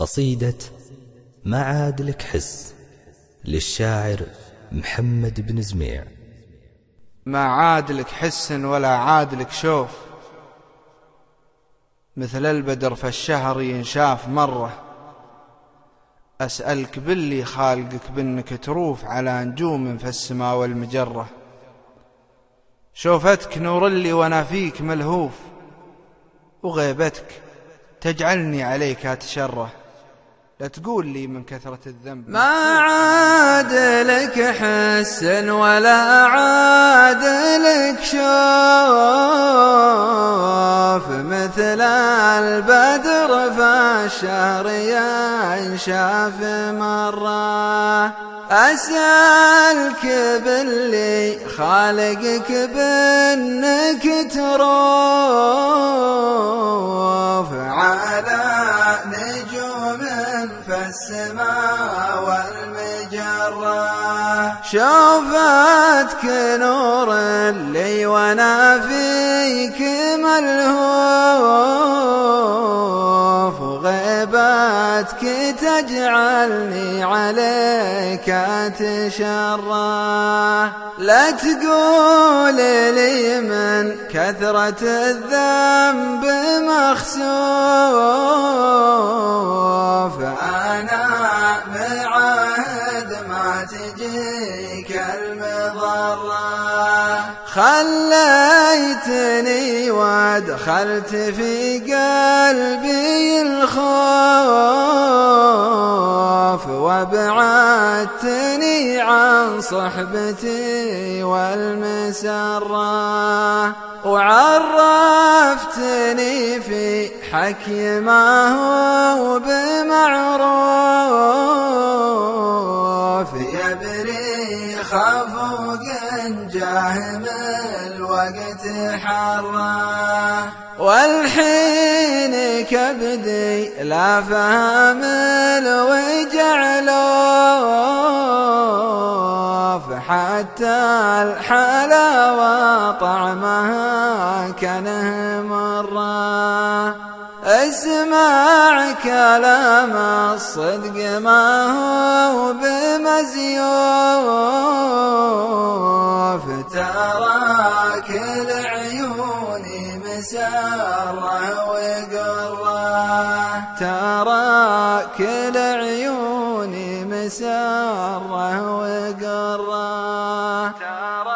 قصيدة ما عاد لك حس للشاعر محمد بن زميع. ما عاد لك حس ولا عاد لك شوف مثل البدر في الشهر ينشاف مرة. أسألك باللي خالقك بأنك تروف على نجوم في السماء والمجرة. شوفتك نور اللي وأنا فيك ملهوف وغيبتك تجعلني عليك أتشره لا تقول لي من كثرة الذنب. ما عاد لك حس ولا عاد لك شوف مثل البدر فالشهر ينشاف مرة. أسألك باللي خالقك بأنك تروف السماء والمجرة شوفتك نور لي وأنا فيك ملهوف وغيبتك تجعلني عليك أتشرى. لا تقول لي من كثرة الذنب مخسوف تجيك المضرة. خليتني وادخلت في قلبي الخوف وابعدتني عن صحبتي والمسرة. وعرفتني في حكي ما هو بمعروف. يبري خفوق جاهم الوقت حرة والحين كبدي لا فهم الوجعلوف حتى الحلاوة طعمها كانه مرة اسمع كلام الصدق ما هو بمزيوف بسره وقرة. ترى كل عيوني مسره وقرة. ترى